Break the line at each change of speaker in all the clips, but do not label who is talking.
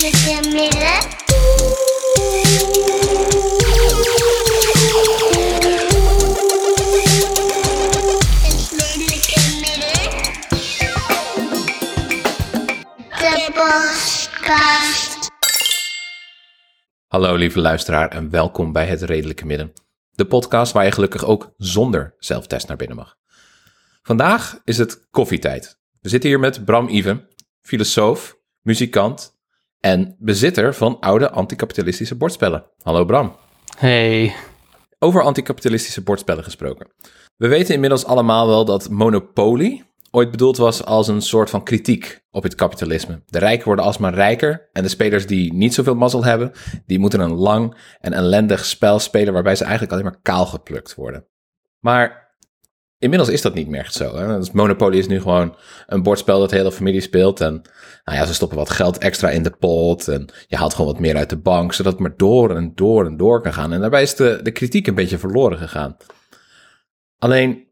Hallo lieve luisteraar en welkom bij Het Redelijke Midden. De podcast waar je gelukkig ook zonder zelftest naar binnen mag. Vandaag is het koffietijd. We zitten hier met Bram Iven, filosoof, muzikant en bezitter van oude anticapitalistische bordspellen. Hallo Bram.
Hey.
Over anticapitalistische bordspellen gesproken. We weten inmiddels allemaal wel dat Monopoly ooit bedoeld was als een soort van kritiek op het kapitalisme. De rijken worden alsmaar rijker en de spelers die niet zoveel mazzel hebben, die moeten een lang en ellendig spel spelen waarbij ze eigenlijk alleen maar kaal geplukt worden. Maar inmiddels is dat niet meer echt zo. Hè? Dus Monopoly is nu gewoon een bordspel dat de hele familie speelt en nou ja, ze stoppen wat geld extra in de pot en je haalt gewoon wat meer uit de bank, zodat het maar door en door en door kan gaan. En daarbij is de, de kritiek een beetje verloren gegaan. Alleen,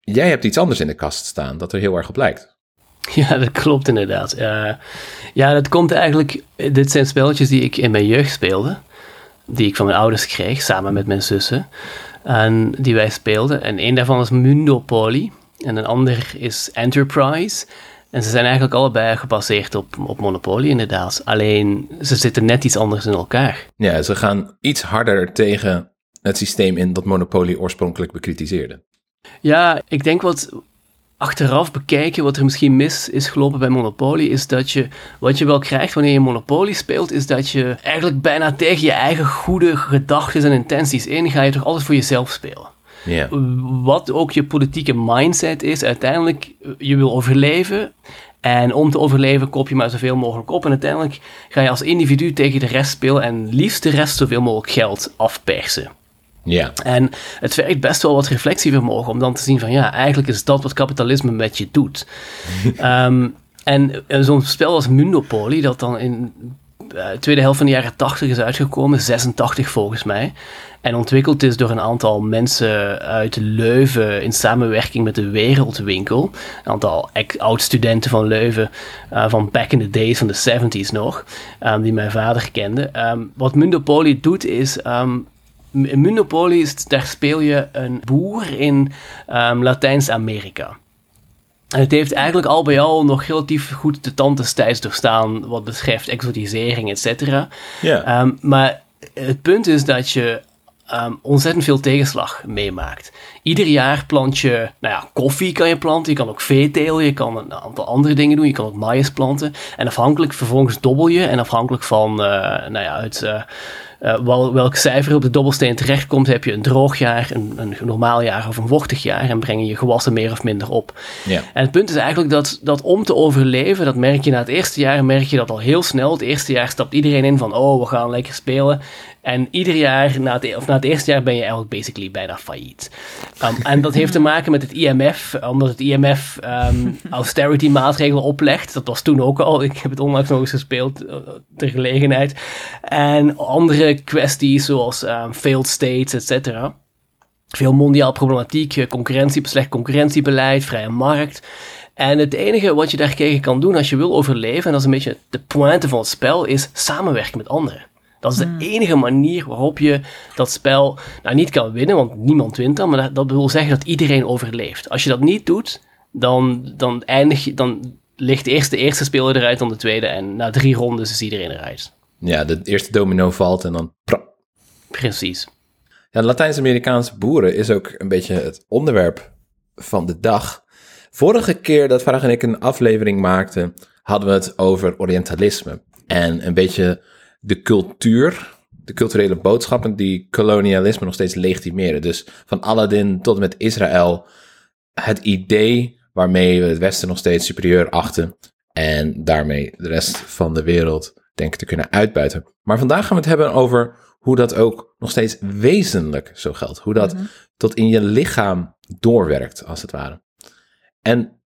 jij hebt iets anders in de kast staan dat er heel erg op lijkt.
Ja, dat klopt inderdaad. Eh, ja, dat komt eigenlijk... Dit zijn spelletjes die ik in mijn jeugd speelde. Die ik van mijn ouders kreeg, samen met mijn zussen. En die wij speelden. En een daarvan is Mundopoly. En een ander is Enterprise. En ze zijn eigenlijk allebei gebaseerd op, op Monopoly inderdaad. Alleen, ze zitten net iets anders in elkaar.
Ja, ze gaan iets harder tegen het systeem in dat Monopoly oorspronkelijk bekritiseerde.
Ja, ik denk wat achteraf bekijken, wat er misschien mis is gelopen bij Monopoly, is dat je, wat je wel krijgt wanneer je Monopoly speelt, is dat je eigenlijk bijna tegen je eigen goede gedachten en intenties in, ga je toch altijd voor jezelf spelen. Wat ook je politieke mindset is, uiteindelijk, je wil overleven. En om te overleven koop je maar zoveel mogelijk op. En uiteindelijk ga je als individu tegen de rest spelen en liefst de rest zoveel mogelijk geld afpersen.
Ja.
En het vergt best wel wat reflectievermogen om dan te zien van ja, eigenlijk is dat wat kapitalisme met je doet. Ehm, en, zo'n spel als Mundopoly, dat dan in de tweede helft van de jaren 80 is uitgekomen, 86 volgens mij. En ontwikkeld is door een aantal mensen uit Leuven in samenwerking met de Wereldwinkel. Een aantal oud-studenten van Leuven uh, van back in the days van de 70s nog, um, die mijn vader kende. Um, wat Mundopoly doet is um, in Monopoly is, daar speel je een boer in um, Latijns-Amerika. En het heeft eigenlijk al bij al nog relatief goed de tand des tijds doorstaan wat betreft exotisering, et cetera. Um, maar het punt is dat je um, ontzettend veel tegenslag meemaakt. Ieder jaar plant je, nou ja, koffie kan je planten, je kan ook veeteel, je kan een aantal andere dingen doen, je kan ook maïs planten. En afhankelijk, vervolgens dobbel je en afhankelijk van, uh, nou ja, uit... Uh, uh, wel, welk cijfer op de dobbelsteen terechtkomt, heb je een droog jaar, een, een normaal jaar of een vochtig jaar en breng je je gewassen meer of minder op.
Ja.
En het punt is eigenlijk dat, dat om te overleven, dat merk je na het eerste jaar, merk je dat al heel snel. Het eerste jaar stapt iedereen in van, oh, we gaan lekker spelen. En ieder jaar, na het, of na het eerste jaar, ben je eigenlijk basically bijna failliet. En dat heeft te maken met het IMF, omdat het IMF um, austerity maatregelen oplegt. Dat was toen ook al, ik heb het onlangs nog eens gespeeld, uh, ter gelegenheid. En andere kwesties zoals um, failed states, et cetera. Veel mondiaal problematiek, concurrentie, slecht concurrentiebeleid, vrije markt. En het enige wat je daartegen kan doen als je wil overleven, en dat is een beetje de pointe van het spel, is samenwerken met anderen. Dat is de enige manier waarop je dat spel nou, niet kan winnen, want niemand wint dan, maar dat, dat wil zeggen dat iedereen overleeft. Als je dat niet doet, dan, dan, eindig je, dan ligt eerst de eerste speler eruit dan de tweede en na drie rondes is iedereen eruit.
Ja, de eerste domino valt en dan... Prap.
Precies.
Ja, Latijns-Amerikaanse boeren is ook een beetje het onderwerp van de dag. Vorige keer dat Varag en ik een aflevering maakten, hadden we het over Orientalisme. En een beetje de cultuur, de culturele boodschappen die kolonialisme nog steeds legitimeren. Dus van Aladdin tot en met Israël, het idee waarmee we het Westen nog steeds superieur achten en daarmee de rest van de wereld denken te kunnen uitbuiten. Maar vandaag gaan we het hebben over hoe dat ook nog steeds wezenlijk zo geldt. Hoe dat mm-hmm. tot in je lichaam doorwerkt, als het ware. En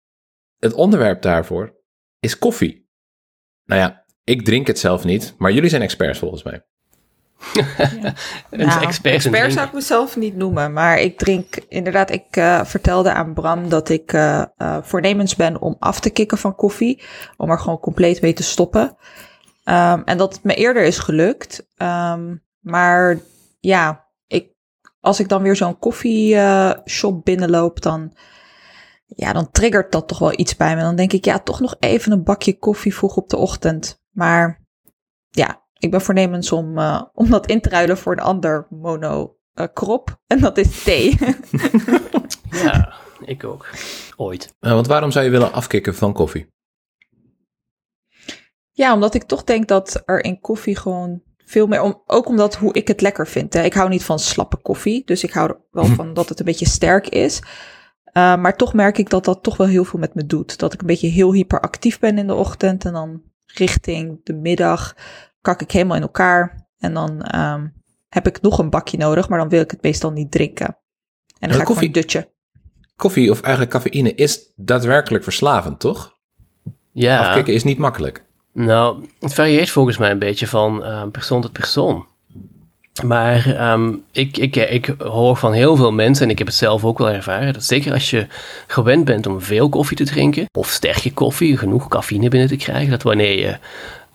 het onderwerp daarvoor is koffie. Nou ja, ik drink het zelf niet, maar jullie zijn experts volgens mij.
Ja. nou, expert, expert zou ik mezelf niet noemen, maar ik drink inderdaad. Ik uh, vertelde aan Bram dat ik uh, uh, voornemens ben om af te kicken van koffie, om er gewoon compleet mee te stoppen. Ehm, en dat het me eerder is gelukt. Ehm, maar ja, ik, als ik dan weer zo'n koffieshop uh, binnenloop, dan, ja, dan triggert dat toch wel iets bij me. Dan denk ik, ja, toch nog even een bakje koffie vroeg op de ochtend. Maar ja, ik ben voornemens om, uh, om dat in te ruilen voor een ander mono uh, krop. En dat is thee.
ja, ik ook. Ooit.
want waarom zou je willen afkicken van koffie?
Ja, omdat ik toch denk dat er in koffie gewoon veel meer om. Ook omdat hoe ik het lekker vind. Hè. Ik hou niet van slappe koffie. Dus ik hou er wel van dat het een beetje sterk is. Uh, maar toch merk ik dat dat toch wel heel veel met me doet. Dat ik een beetje heel hyperactief ben in de ochtend. En dan richting de middag kak ik helemaal in elkaar. En dan um, heb ik nog een bakje nodig. Maar dan wil ik het meestal niet drinken. En dan ga ik koffie, gewoon dutje.
Koffie of eigenlijk cafeïne is daadwerkelijk verslavend, toch?
Ja.
Afkicken is niet makkelijk.
Nou, het varieert volgens mij een beetje van uh, persoon tot persoon. Maar um, ik, ik, ik hoor van heel veel mensen, en ik heb het zelf ook wel ervaren, dat zeker als je gewend bent om veel koffie te drinken, of sterke koffie, genoeg cafeïne binnen te krijgen, dat wanneer je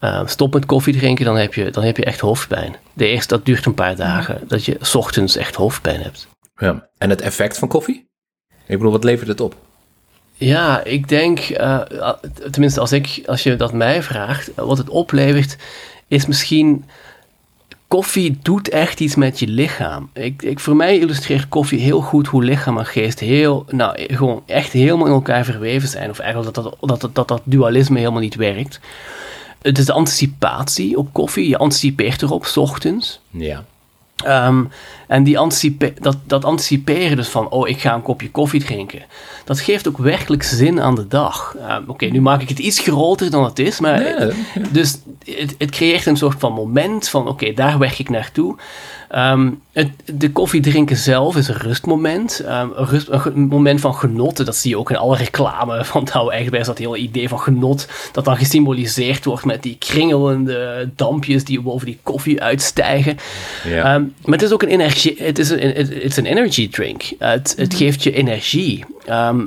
uh, stopt met koffie drinken, dan heb, je, dan heb je echt hoofdpijn. De eerste, dat duurt een paar dagen, dat je s ochtends echt hoofdpijn hebt.
Ja, en het effect van koffie? Ik bedoel, wat levert het op?
Ja, ik denk, uh, tenminste als, ik, als je dat mij vraagt, wat het oplevert, is misschien koffie doet echt iets met je lichaam. Ik, ik, voor mij illustreert koffie heel goed hoe lichaam en geest heel, nou, gewoon echt helemaal in elkaar verweven zijn. Of eigenlijk dat dat, dat, dat, dat dualisme helemaal niet werkt. Het is de anticipatie op koffie. Je anticipeert erop, s ochtends.
Ja.
Um, en die anticipe dat, dat anticiperen dus van, oh, ik ga een kopje koffie drinken. Dat geeft ook werkelijk zin aan de dag. Um, Oké, nu maak ik het iets groter dan het is, maar... Dus het, het, creëert een soort van moment van, oké, daar werk ik naartoe. Um, het, de koffie drinken zelf is een rustmoment. Um, een, rust, een, moment van genot. Dat zie je ook in alle reclame. van nou, eigenlijk is dat hele idee van genot. Dat dan gesymboliseerd wordt met die kringelende dampjes die boven die koffie uitstijgen. Ja. Um, maar het is ook een energie. Het is een, het is een energy drink. Het, het mhm. geeft je energie.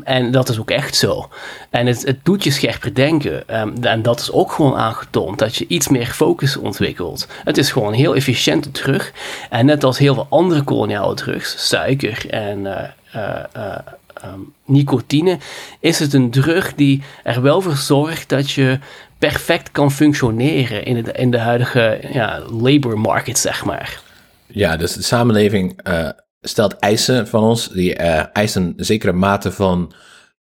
en dat is ook echt zo. En het, het doet je scherper denken. en dat is ook gewoon aangetoond. Dat je iets meer focus ontwikkelt. Het is gewoon heel efficiënte terug. En net als heel veel andere koloniale drugs, suiker en uh, uh, um, nicotine, is het een drug die er wel voor zorgt dat je perfect kan functioneren in, het, in de huidige ja, labor market, zeg maar.
Ja, dus de samenleving stelt eisen van ons, die eisen een zekere mate van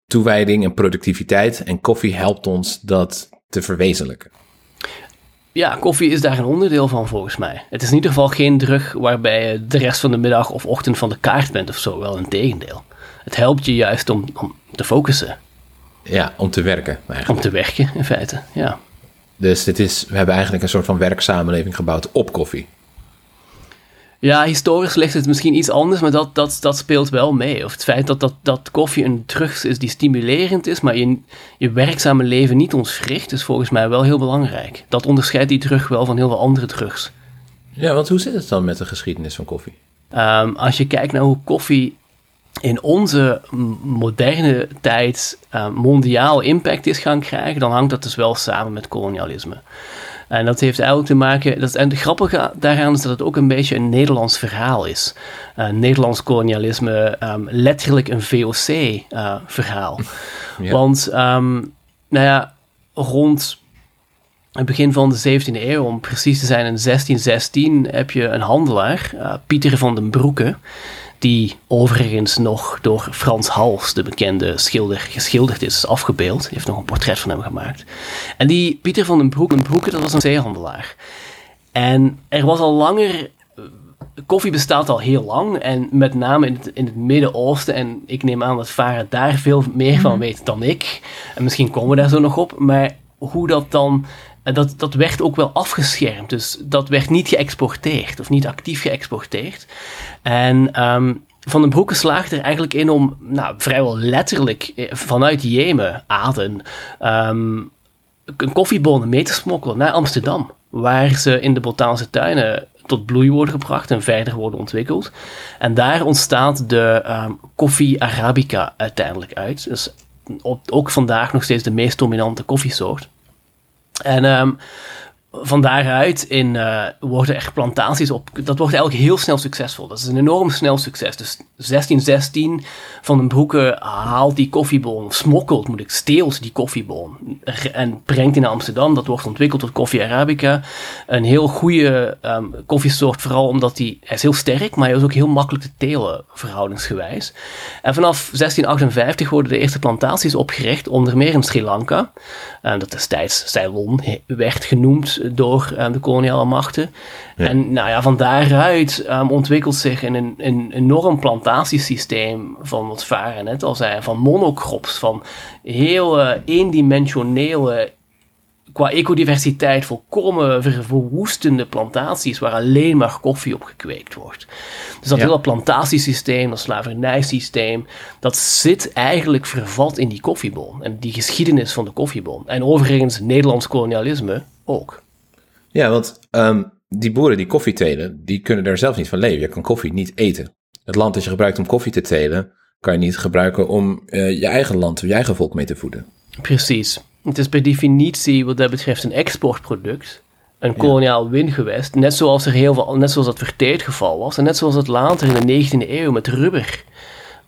toewijding en productiviteit. En koffie helpt ons dat te verwezenlijken.
Ja, koffie is daar een onderdeel van volgens mij. Het is in ieder geval geen drug waarbij je de rest van de middag of ochtend van de kaart bent of zo. Wel een tegendeel. Het helpt je juist om, om te focussen.
Ja, om te werken eigenlijk.
Om te werken, in feite, ja.
Dus dit is, we hebben eigenlijk een soort van werksamenleving gebouwd op koffie.
Ja, historisch ligt het misschien iets anders, maar dat, dat, dat speelt wel mee. Of het feit dat, dat, dat koffie een drugs is die stimulerend is, maar je, je werkzame leven niet ontwricht, is volgens mij wel heel belangrijk. Dat onderscheidt die drug wel van heel veel andere drugs.
Ja, want hoe zit het dan met de geschiedenis van koffie?
Um, als je kijkt naar hoe koffie in onze moderne tijd uh, mondiaal impact is gaan krijgen, dan hangt dat dus wel samen met kolonialisme. En dat heeft eigenlijk te maken. Dat, en het grappige daaraan is dat het ook een beetje een Nederlands verhaal is. Uh, Nederlands kolonialisme, um, letterlijk een VOC-verhaal. Uh, Want, um, nou ja, rond het begin van de 17e eeuw, om precies te zijn in 1616, heb je een handelaar, uh, Pieter van den Broeke die overigens nog door Frans Hals, de bekende schilder, geschilderd is, afgebeeld. Die heeft nog een portret van hem gemaakt. En die Pieter van den Broek, Broeke, dat was een zeehandelaar. En er was al langer eh, koffie bestaat al heel lang en met name in het, in het Midden-Oosten. En ik neem aan dat Varen daar veel meer van mhm. weet dan ik. En misschien komen we daar zo nog op. Maar hoe dat dan. Dat, dat werd ook wel afgeschermd. Dus dat werd niet geëxporteerd of niet actief geëxporteerd. En um, Van den Broeke slaagt er eigenlijk in om nou, vrijwel letterlijk eh, vanuit Jemen, Aden, um, een koffiebonen mee te smokkelen naar Amsterdam. Waar ze in de botanische tuinen tot bloei worden gebracht en verder worden ontwikkeld. En daar ontstaat de um, koffie Arabica uiteindelijk uit. Dus ook vandaag nog steeds de meest dominante koffiesoort. En um, van daaruit in, eh, worden echt plantaties op. Dat wordt eigenlijk heel snel succesvol. Dat is een enorm snel succes. Dus 1616 van den Broeke haalt die koffieboon, of smokkelt, moet ik, steelt die koffieboon en brengt die naar Amsterdam. Dat wordt ontwikkeld tot koffie Arabica. Een heel goede ehm, koffiesoort, vooral omdat die, hij is heel sterk, maar hij is ook heel makkelijk te telen, verhoudingsgewijs. En vanaf 1658 worden de eerste plantaties opgericht, onder meer in Sri Lanka. En dat destijds Ceylon werd genoemd door uh, de koloniale machten. En nou ja, van daaruit um, ontwikkelt zich een, een, een enorm plantatiesysteem van wat Varen net al zei, van monocrops, van heel uh, eendimensionele qua ecodiversiteit volkomen verwoestende plantaties waar alleen maar koffie op gekweekt wordt. Dus dat ja. hele plantatiesysteem, dat slavernijsysteem, dat zit eigenlijk vervat in die koffieboon en die geschiedenis van de koffieboon. En overigens Nederlands kolonialisme ook.
Ja, want um, die boeren die koffie telen, die kunnen daar zelf niet van leven. Je kan koffie niet eten. Het land dat je gebruikt om koffie te telen, kan je niet gebruiken om uh, je eigen land, je eigen volk mee te voeden.
Precies. Het is per definitie wat dat betreft een exportproduct. Een koloniaal ja. win geweest. Net zoals er heel veel, net zoals dat verteerd geval was. En net zoals het later in de 19e eeuw met rubber.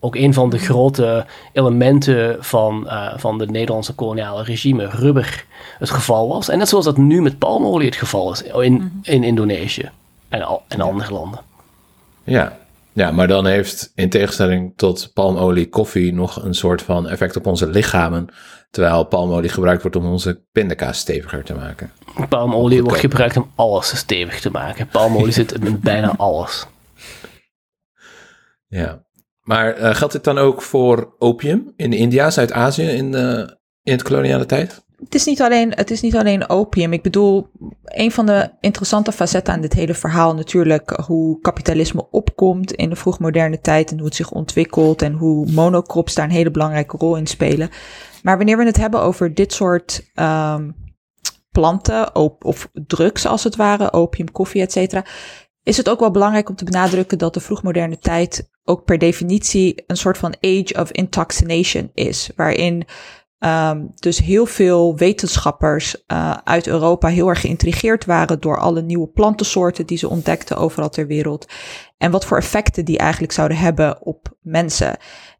Ook een van de grote elementen van, uh, van de Nederlandse koloniale regime, rubber, het geval was. En net zoals dat nu met palmolie het geval is in, mm -hmm. in Indonesië en, al, en andere landen.
Ja. ja, maar dan heeft in tegenstelling tot palmolie koffie nog een soort van effect op onze lichamen. Terwijl palmolie gebruikt wordt om onze pindakaas steviger te maken.
Palmolie wordt gebruikt om alles stevig te maken. Palmolie zit in bijna alles.
Ja, maar uh, geldt dit dan ook voor opium in India, Zuid-Azië in, uh, in het koloniale tijd?
Het is, niet alleen, het is niet alleen opium. Ik bedoel, een van de interessante facetten aan dit hele verhaal natuurlijk hoe kapitalisme opkomt in de vroegmoderne tijd en hoe het zich ontwikkelt en hoe monocrops daar een hele belangrijke rol in spelen. Maar wanneer we het hebben over dit soort um, planten of drugs als het ware, opium, koffie, et cetera, is het ook wel belangrijk om te benadrukken dat de vroegmoderne tijd ook per definitie een soort van age of intoxication is, waarin um, dus heel veel wetenschappers uh, uit Europa heel erg geïntrigeerd waren door alle nieuwe plantensoorten die ze ontdekten overal ter wereld en wat voor effecten die eigenlijk zouden hebben op mensen.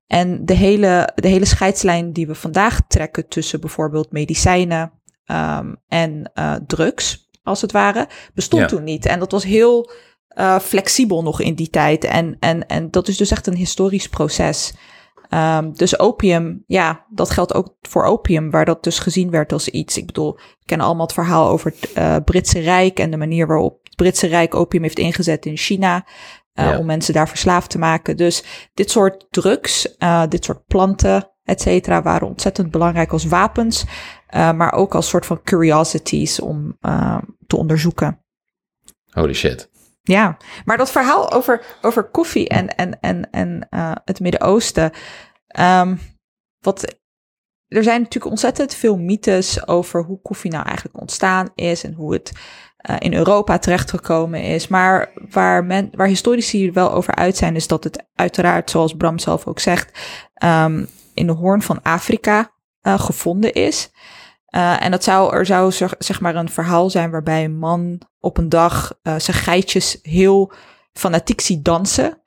En de hele, de hele scheidslijn die we vandaag trekken tussen bijvoorbeeld medicijnen um, en uh, drugs, als het ware, bestond ja. toen niet. En dat was heel uh, flexibel nog in die tijd. En, en, en dat is dus echt een historisch proces. Um, dus opium, ja, dat geldt ook voor opium, waar dat dus gezien werd als iets. Ik bedoel, we kennen allemaal het verhaal over het uh, Britse Rijk en de manier waarop het Britse Rijk opium heeft ingezet in China. Uh, ja. Om mensen daar verslaafd te maken. Dus dit soort drugs, uh, dit soort planten, et cetera, waren ontzettend belangrijk als wapens. Maar ook als soort van curiosities om te onderzoeken.
Holy shit.
Ja, maar dat verhaal over, over koffie en, en, en, en het Midden-Oosten. Um, wat er zijn natuurlijk ontzettend veel mythes over hoe koffie nou eigenlijk ontstaan is en hoe het uh, in Europa terechtgekomen is. Maar waar, men, waar historici wel over uit zijn, is dat het uiteraard, zoals Bram zelf ook zegt, um, in de hoorn van Afrika uh, gevonden is. Uh, en dat zou, er zou zeg, maar een verhaal zijn waarbij een man op een dag zijn geitjes heel fanatiek ziet dansen.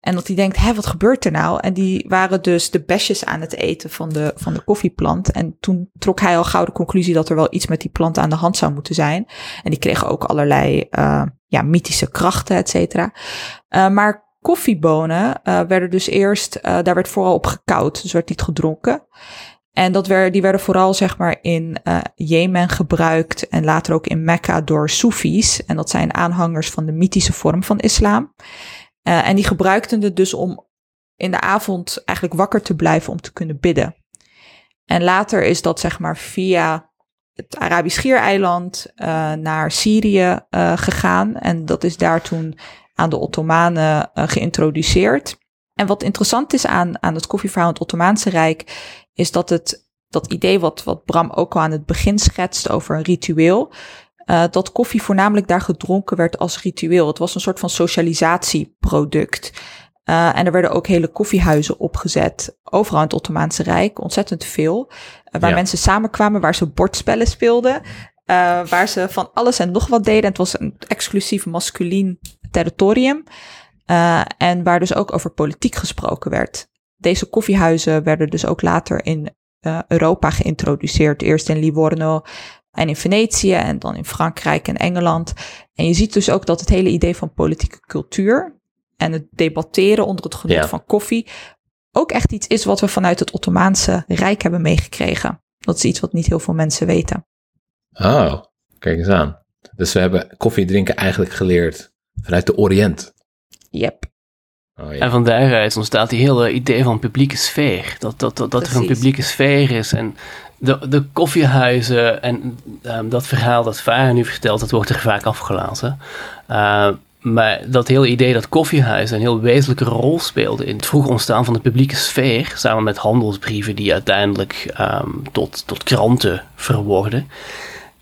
En dat hij denkt, hé, wat gebeurt er nou? En die waren dus de besjes aan het eten van de, van de koffieplant. En toen trok hij al gauw de conclusie dat er wel iets met die plant aan de hand zou moeten zijn. En die kregen ook allerlei uh, ja, mythische krachten, et cetera. Maar koffiebonen werden dus eerst, daar werd vooral op gekoud, dus werd niet gedronken. En dat werd, die werden vooral zeg maar in uh, Jemen gebruikt en later ook in Mekka door Soefies. En dat zijn aanhangers van de mythische vorm van islam. Uh, en die gebruikten het dus om in de avond eigenlijk wakker te blijven om te kunnen bidden. En later is dat zeg maar via het Arabisch Schiereiland uh, naar Syrië gegaan. En dat is daar toen aan de Ottomanen geïntroduceerd. En wat interessant is aan, aan het koffieverhaal in het Ottomaanse Rijk, is dat het dat idee wat, wat Bram ook al aan het begin schetst over een ritueel, uh, dat koffie voornamelijk daar gedronken werd als ritueel. Het was een soort van socialisatieproduct. Uh, en er werden ook hele koffiehuizen opgezet. Overal in het Ottomaanse Rijk, ontzettend veel. Uh, waar ja. mensen samenkwamen, waar ze bordspellen speelden. eh, waar ze van alles en nog wat deden. Het was een exclusief masculien territorium. eh, en waar dus ook over politiek gesproken werd. Deze koffiehuizen werden dus ook later in eh, Europa geïntroduceerd. Eerst in Livorno en in Venetië en dan in Frankrijk en Engeland. En je ziet dus ook dat het hele idee van politieke cultuur en het debatteren onder het genot
Ja.
van koffie ook echt iets is wat we vanuit het Ottomaanse Rijk hebben meegekregen. Dat is iets wat niet heel veel mensen weten.
Oh, kijk eens aan. Dus we hebben koffie drinken eigenlijk geleerd vanuit de Oriënt.
Yep.
Oh, ja.
En van daaruit ontstaat die hele idee van publieke sfeer. Dat, dat, dat, dat er een publieke sfeer is. En de, de koffiehuizen en ehm, dat verhaal dat Varen nu vertelt, dat wordt er vaak afgelaten. Uh, maar dat hele idee dat koffiehuizen een heel wezenlijke rol speelden in het vroege ontstaan van de publieke sfeer, samen met handelsbrieven die uiteindelijk ehm, tot, tot kranten verworden.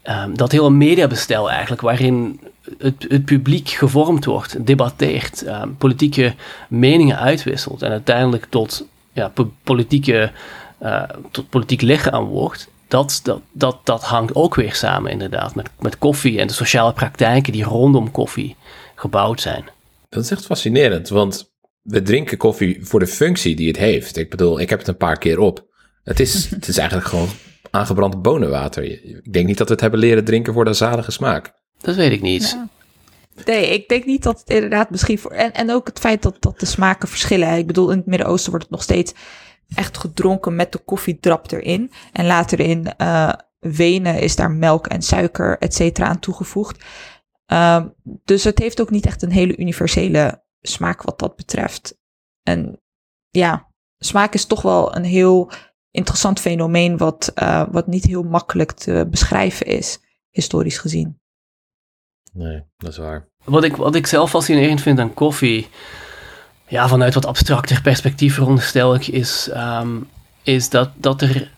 Ehm, dat hele mediabestel eigenlijk, waarin het, het publiek gevormd wordt, debatteert, ehm, politieke meningen uitwisselt en uiteindelijk tot, ja, po- politieke, eh, tot politiek lichaam wordt. Dat, dat, dat, dat hangt ook weer samen inderdaad met, met koffie en de sociale praktijken die rondom koffie gebouwd zijn.
Dat is echt fascinerend, want we drinken koffie voor de functie die het heeft. Ik bedoel, ik heb het een paar keer op. Het is, het is eigenlijk gewoon aangebrand bonenwater. Ik denk niet dat we het hebben leren drinken voor de zalige smaak.
Dat weet ik niet.
Ja. Nee, ik denk niet dat het inderdaad misschien voor. En, en ook het feit dat, dat de smaken verschillen. Ik bedoel, in het Midden-Oosten wordt het nog steeds echt gedronken met de koffiedrap erin. En later in eh Wenen is daar melk en suiker, et cetera, aan toegevoegd. Ehm, dus het heeft ook niet echt een hele universele smaak wat dat betreft. En ja, smaak is toch wel een heel interessant fenomeen wat, eh, wat niet heel makkelijk te beschrijven is, historisch gezien.
Nee, dat is waar.
Wat ik, wat ik zelf fascinerend vind aan koffie, ja, vanuit wat abstracter perspectief veronderstel ik, is, ehm, is dat, dat er.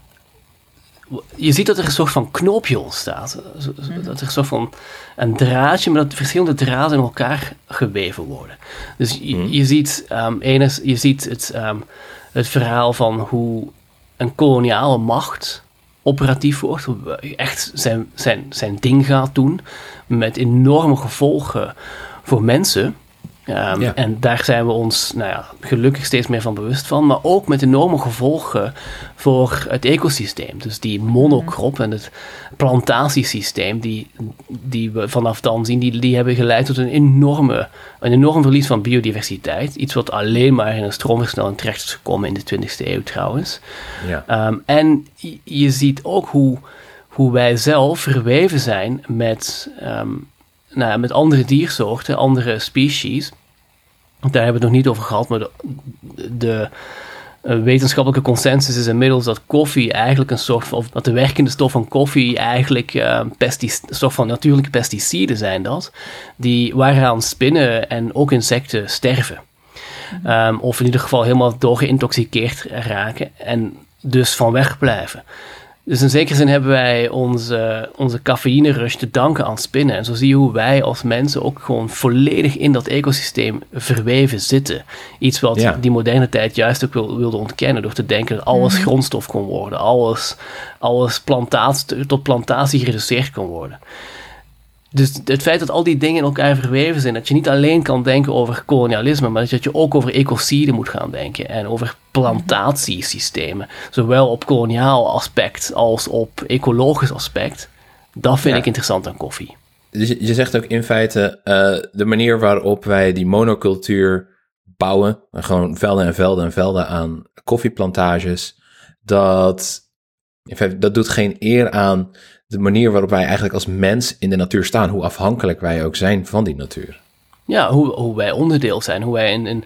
Je ziet dat er een soort van knoopje ontstaat. Zo- Dat er een soort van een draadje, maar dat verschillende draden in elkaar geweven worden. Dus je,
Mhm.
je ziet, ehm enes, je ziet het, ehm, het verhaal van hoe een koloniale macht operatief wordt, echt zijn, zijn, zijn ding gaat doen, met enorme gevolgen voor mensen. Ehm,
Ja.
En daar zijn we ons nou ja, gelukkig steeds meer van bewust van, maar ook met enorme gevolgen voor het ecosysteem. Dus die monocrop en het plantatiesysteem die, die we vanaf dan zien, die, die hebben geleid tot een, enorme, een enorm verlies van biodiversiteit. Iets wat alleen maar in een stroomversnelling terecht is gekomen in de 20e eeuw trouwens.
Ja.
Ehm, en je- ziet ook hoe, hoe wij zelf verweven zijn met, ehm, nou, met andere diersoorten, andere species. Daar hebben we het nog niet over gehad, maar de, de eh, wetenschappelijke consensus is inmiddels dat koffie eigenlijk een soort van, of dat de werkende stof van koffie eigenlijk eh, een soort van natuurlijke pesticiden zijn dat, die waaraan spinnen en ook insecten sterven. Ehm, of in ieder geval helemaal door geïntoxiceerd raken en dus van wegblijven. Dus in zekere zin hebben wij onze, onze cafeïne rush te danken aan spinnen. En zo zie je hoe wij als mensen ook gewoon volledig in dat ecosysteem verweven zitten. Iets wat
Ja.
die moderne tijd juist ook wil, wilde ontkennen door te denken dat alles grondstof kon worden. Alles, alles plantaat, tot plantatie gereduceerd kon worden. Dus het feit dat al die dingen in elkaar verweven zijn, dat je niet alleen kan denken over kolonialisme, maar dat je ook over ecocide moet gaan denken en over plantatiesystemen, zowel op koloniaal aspect als op ecologisch aspect. Dat vind
Ja.
ik interessant aan koffie.
Dus je, zegt ook in feite uh, de manier waarop wij die monocultuur bouwen, en gewoon velden en velden en velden aan koffieplantages, dat, in feite, dat doet geen eer aan de manier waarop wij eigenlijk als mens in de natuur staan, hoe afhankelijk wij ook zijn van die natuur.
Ja, hoe, hoe wij onderdeel zijn, hoe wij in een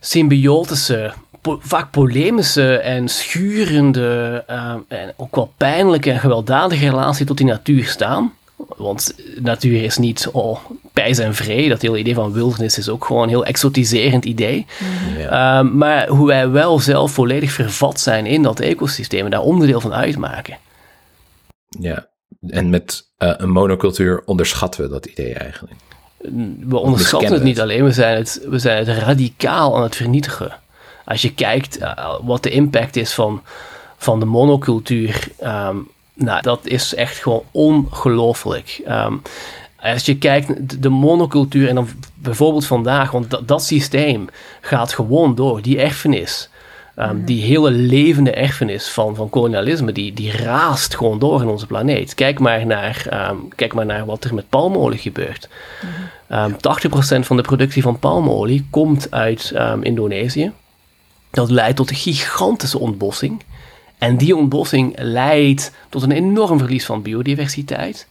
symbiotische, po vaak polemische en schurende uh, en ook wel pijnlijke en gewelddadige relatie tot die natuur staan. Want natuur is niet oh, pijs en vree. Dat hele idee van wildernis is ook gewoon een heel exotiserend idee.
Mm-hmm. Ja.
Uh, maar hoe wij wel zelf volledig vervat zijn in dat ecosysteem en daar onderdeel van uitmaken.
Ja, en met uh, een monocultuur onderschatten we dat idee eigenlijk.
We onderschatten het niet alleen, we zijn het, we zijn het radicaal aan het vernietigen. Als je kijkt uh, wat de impact is van, van de monocultuur um, nou, dat is echt gewoon ongelooflijk. Ehm, als je kijkt, de- de monocultuur en dan bijvoorbeeld vandaag, want dat, dat systeem gaat gewoon door. Die erfenis, ehm, die hele levende erfenis van, van kolonialisme, die, die raast gewoon door in onze planeet. Kijk maar naar, ehm, kijk maar naar wat er met palmolie gebeurt. Ehm 80% van de productie van palmolie komt uit ehm, Indonesië. Dat leidt tot een gigantische ontbossing. En die ontbossing leidt tot een enorm verlies van biodiversiteit.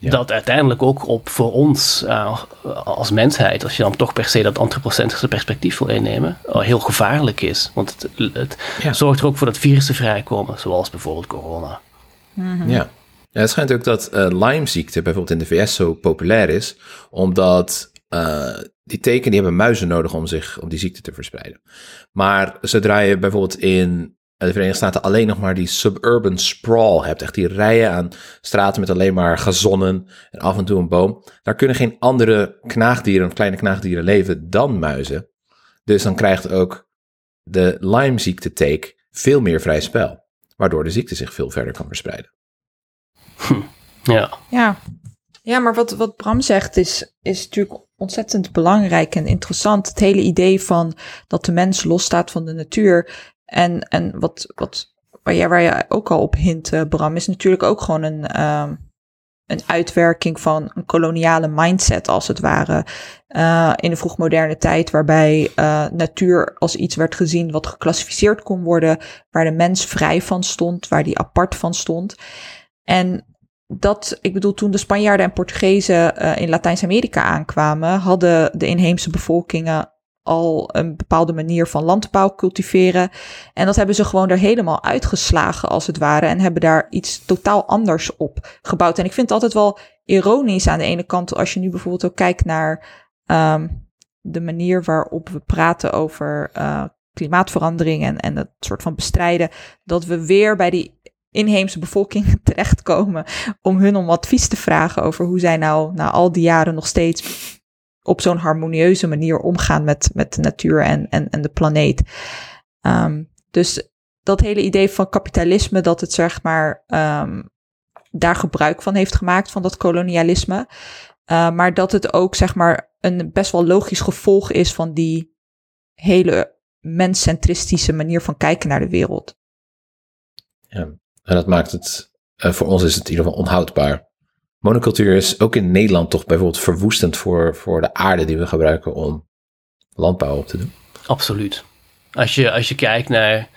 Ja.
Dat uiteindelijk ook op voor ons eh, als mensheid, als je dan toch per se dat antropocentrische perspectief wil innemen, heel gevaarlijk is. Want het, het
Ja.
zorgt er ook voor dat virussen vrijkomen, zoals bijvoorbeeld corona.
Ja. ja, het schijnt ook dat eh Lyme-ziekte bijvoorbeeld in de VS zo populair is, omdat eh, die teken die hebben muizen nodig om zich om die ziekte te verspreiden. Maar zodra je bijvoorbeeld in de Verenigde Staten alleen nog maar die suburban sprawl hebt, echt die rijen aan straten met alleen maar gazonnen en af en toe een boom, daar kunnen geen andere knaagdieren of kleine knaagdieren leven dan muizen. Dus dan krijgt ook de Lyme-ziekte-teek veel meer vrij spel, waardoor de ziekte zich veel verder kan verspreiden.
Ja,
Ja, ja maar wat, wat Bram zegt is, is natuurlijk ontzettend belangrijk en interessant. Het hele idee van dat de mens losstaat van de natuur. En, en wat, wat, waar, jij, waar ook al op hint, eh, Bram, is natuurlijk ook gewoon een, ehm, een uitwerking van een koloniale mindset, als het ware. eh, in de vroegmoderne tijd, waarbij eh, natuur als iets werd gezien wat geclassificeerd kon worden, waar de mens vrij van stond, waar die apart van stond. En dat, ik bedoel, toen de Spanjaarden en Portugezen in Latijns-Amerika aankwamen, hadden de inheemse bevolkingen al een bepaalde manier van landbouw cultiveren. En dat hebben ze gewoon er helemaal uitgeslagen, als het ware. En hebben daar iets totaal anders op gebouwd. En ik vind het altijd wel ironisch aan de ene kant, als je nu bijvoorbeeld ook kijkt naar ehm, de manier waarop we praten over eh, klimaatverandering en, en het soort van bestrijden, dat we weer bij die inheemse bevolking terechtkomen om hun om advies te vragen over hoe zij nou na al die jaren nog steeds op zo'n harmonieuze manier omgaan met, met de natuur en, en, en de planeet. Ehm, dus dat hele idee van kapitalisme, dat het zeg maar ehm, daar gebruik van heeft gemaakt, van dat kolonialisme. Uh, maar dat het ook zeg maar een best wel logisch gevolg is van die hele menscentristische manier van kijken naar de wereld.
Ja, en dat maakt het, uh, voor ons is het in ieder geval onhoudbaar. Monocultuur is ook in Nederland toch bijvoorbeeld verwoestend voor, voor de aarde die we gebruiken om landbouw op te doen.
Absoluut. Als je, als je kijkt naar.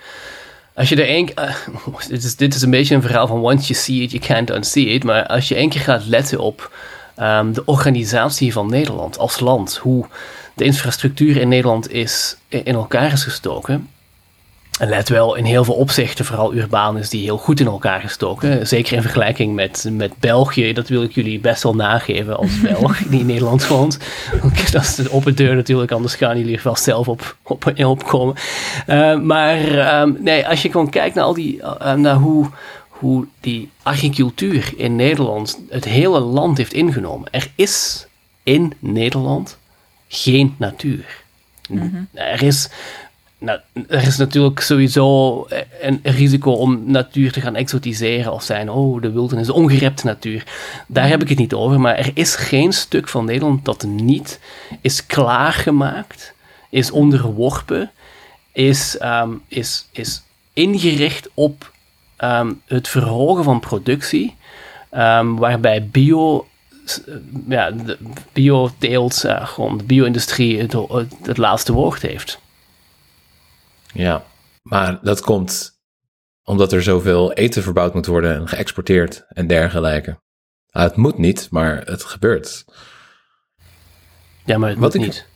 Als je er één. Uh, dit, is, dit is een beetje een verhaal van once you see it, you can't unsee it. Maar als je één keer gaat letten op um, de organisatie van Nederland als land, hoe de infrastructuur in Nederland is, in elkaar is gestoken. En let wel, in heel veel opzichten, vooral urbaan, is die heel goed in elkaar gestoken. Zeker in vergelijking met, met België. Dat wil ik jullie best wel nageven als Belg die in Nederland woont. Dat is de open deur natuurlijk, anders gaan jullie er wel zelf op, op, opkomen. Uh, maar um, nee, als je gewoon kijkt naar, al die, uh, naar hoe, hoe die agricultuur in Nederland het hele land heeft ingenomen. Er is in Nederland geen natuur. Mm-hmm. Er is nou, er is natuurlijk sowieso een risico om natuur te gaan exotiseren als zijn, oh, de wildernis, de ongerepte natuur. Daar heb ik het niet over, maar er is geen stuk van Nederland dat niet is klaargemaakt, is onderworpen, is, um, is, is ingericht op um, het verhogen van productie, um, waarbij bio ja, de bioteelt, uh, gewoon de bio-industrie het, het laatste woord heeft.
Ja, maar dat komt omdat er zoveel eten verbouwd moet worden en geëxporteerd en dergelijke. Nou, het moet niet, maar het gebeurt.
Ja, maar het Wat moet ik, niet.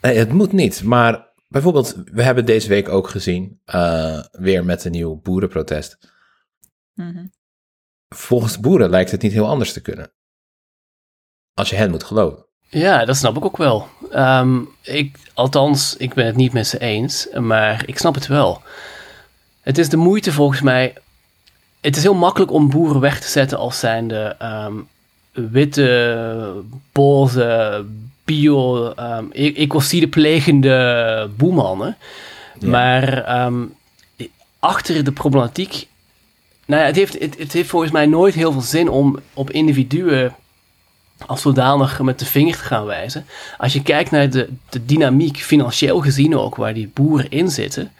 Nee, het moet niet. Maar bijvoorbeeld, we hebben deze week ook gezien, uh, weer met een nieuw boerenprotest. Mm-hmm. Volgens boeren lijkt het niet heel anders te kunnen. Als je hen moet geloven.
Ja, dat snap ik ook wel. Um, ik, althans, ik ben het niet met ze eens, maar ik snap het wel. Het is de moeite volgens mij. Het is heel makkelijk om boeren weg te zetten als zijnde um, witte, boze, bio, um, ecocide plegende boemannen. Ja. Maar achter de problematiek Nou ja, het heeft, het, het heeft volgens mij nooit heel veel zin om op individuen als zodanig met de vinger te gaan wijzen. Als je kijkt naar de, de dynamiek, financieel gezien ook, waar die boeren in zitten,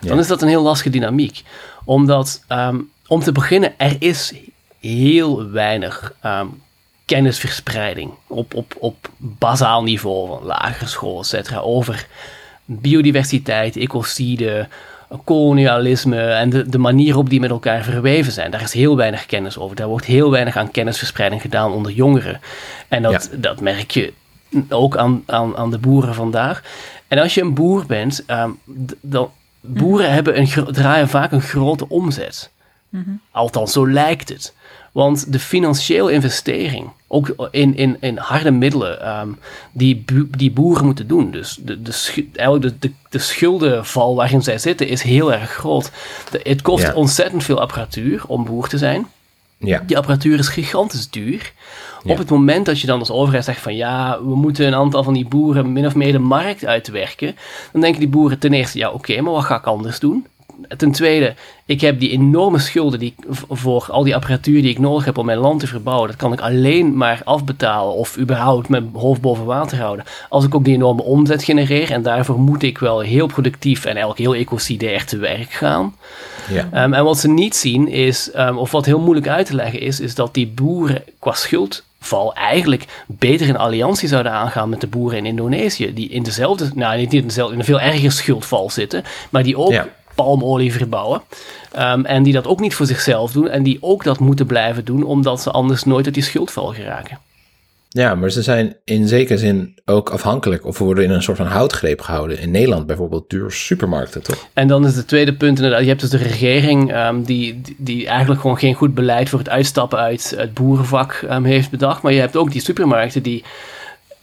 dan is dat een heel lastige dynamiek. Omdat, ehm, om te beginnen, er is heel weinig ehm, kennisverspreiding op, op, op bazaal niveau, van lagere school, et cetera, over biodiversiteit, ecocide, kolonialisme en de, de manier waarop die met elkaar verweven zijn. Daar is heel weinig kennis over. Daar wordt heel weinig aan kennisverspreiding gedaan onder jongeren. En dat, dat merk je ook aan, aan, aan de boeren vandaag. En als je een boer bent, ehm, d- dan, boeren hebben een, draaien vaak een grote omzet. Althans, zo lijkt het. Want de financiële investering, ook in, in, in harde middelen, ehm, die, die boeren moeten doen. Dus de, de, eigenlijk de, de, de schuldenval waarin zij zitten is heel erg groot. De- het kost
Ja.
ontzettend veel apparatuur om boer te zijn.
Ja,
Die apparatuur is gigantisch duur.
Ja.
Op het moment dat je dan als overheid zegt van ja, we moeten een aantal van die boeren min of meer de markt uitwerken, dan denken die boeren ten eerste, ja oké, maar wat ga ik anders doen? Ten tweede, ik heb die enorme schulden die ik voor al die apparatuur die ik nodig heb om mijn land te verbouwen, dat kan ik alleen maar afbetalen of überhaupt mijn hoofd boven water houden als ik ook die enorme omzet genereer. En daarvoor moet ik wel heel productief en eigenlijk heel ecocidair te werk gaan.
ja.
Um, en wat ze niet zien is, um, of wat heel moeilijk uit te leggen is, is dat die boeren qua schuldval eigenlijk beter een alliantie zouden aangaan met de boeren in Indonesië, die in dezelfde, nou niet in dezelfde, in een veel erger schuldval zitten, maar die ook
Ja.
Palmolie verbouwen. Um, en die dat ook niet voor zichzelf doen en die ook dat moeten blijven doen, omdat ze anders nooit uit die schuldval geraken.
Ja, maar ze zijn in zekere zin ook afhankelijk of worden in een soort van houtgreep gehouden. In Nederland bijvoorbeeld duur supermarkten, toch?
En dan is het tweede punt inderdaad, je hebt dus de regering ehm, die, die- die eigenlijk gewoon geen goed beleid voor het uitstappen uit het boerenvak ehm, heeft bedacht. Maar je hebt ook die supermarkten die,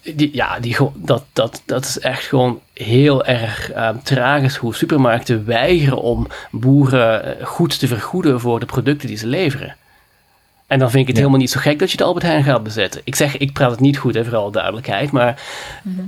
die ja, die, dat, dat, dat is echt gewoon heel erg ehm, tragisch hoe supermarkten weigeren om boeren eh, goed te vergoeden voor de producten die ze leveren. En dan vind ik het
Ja.
helemaal niet zo gek dat je de Albert Heijn gaat bezetten. Ik zeg, ik praat het niet goed, hè, voor alle duidelijkheid. Maar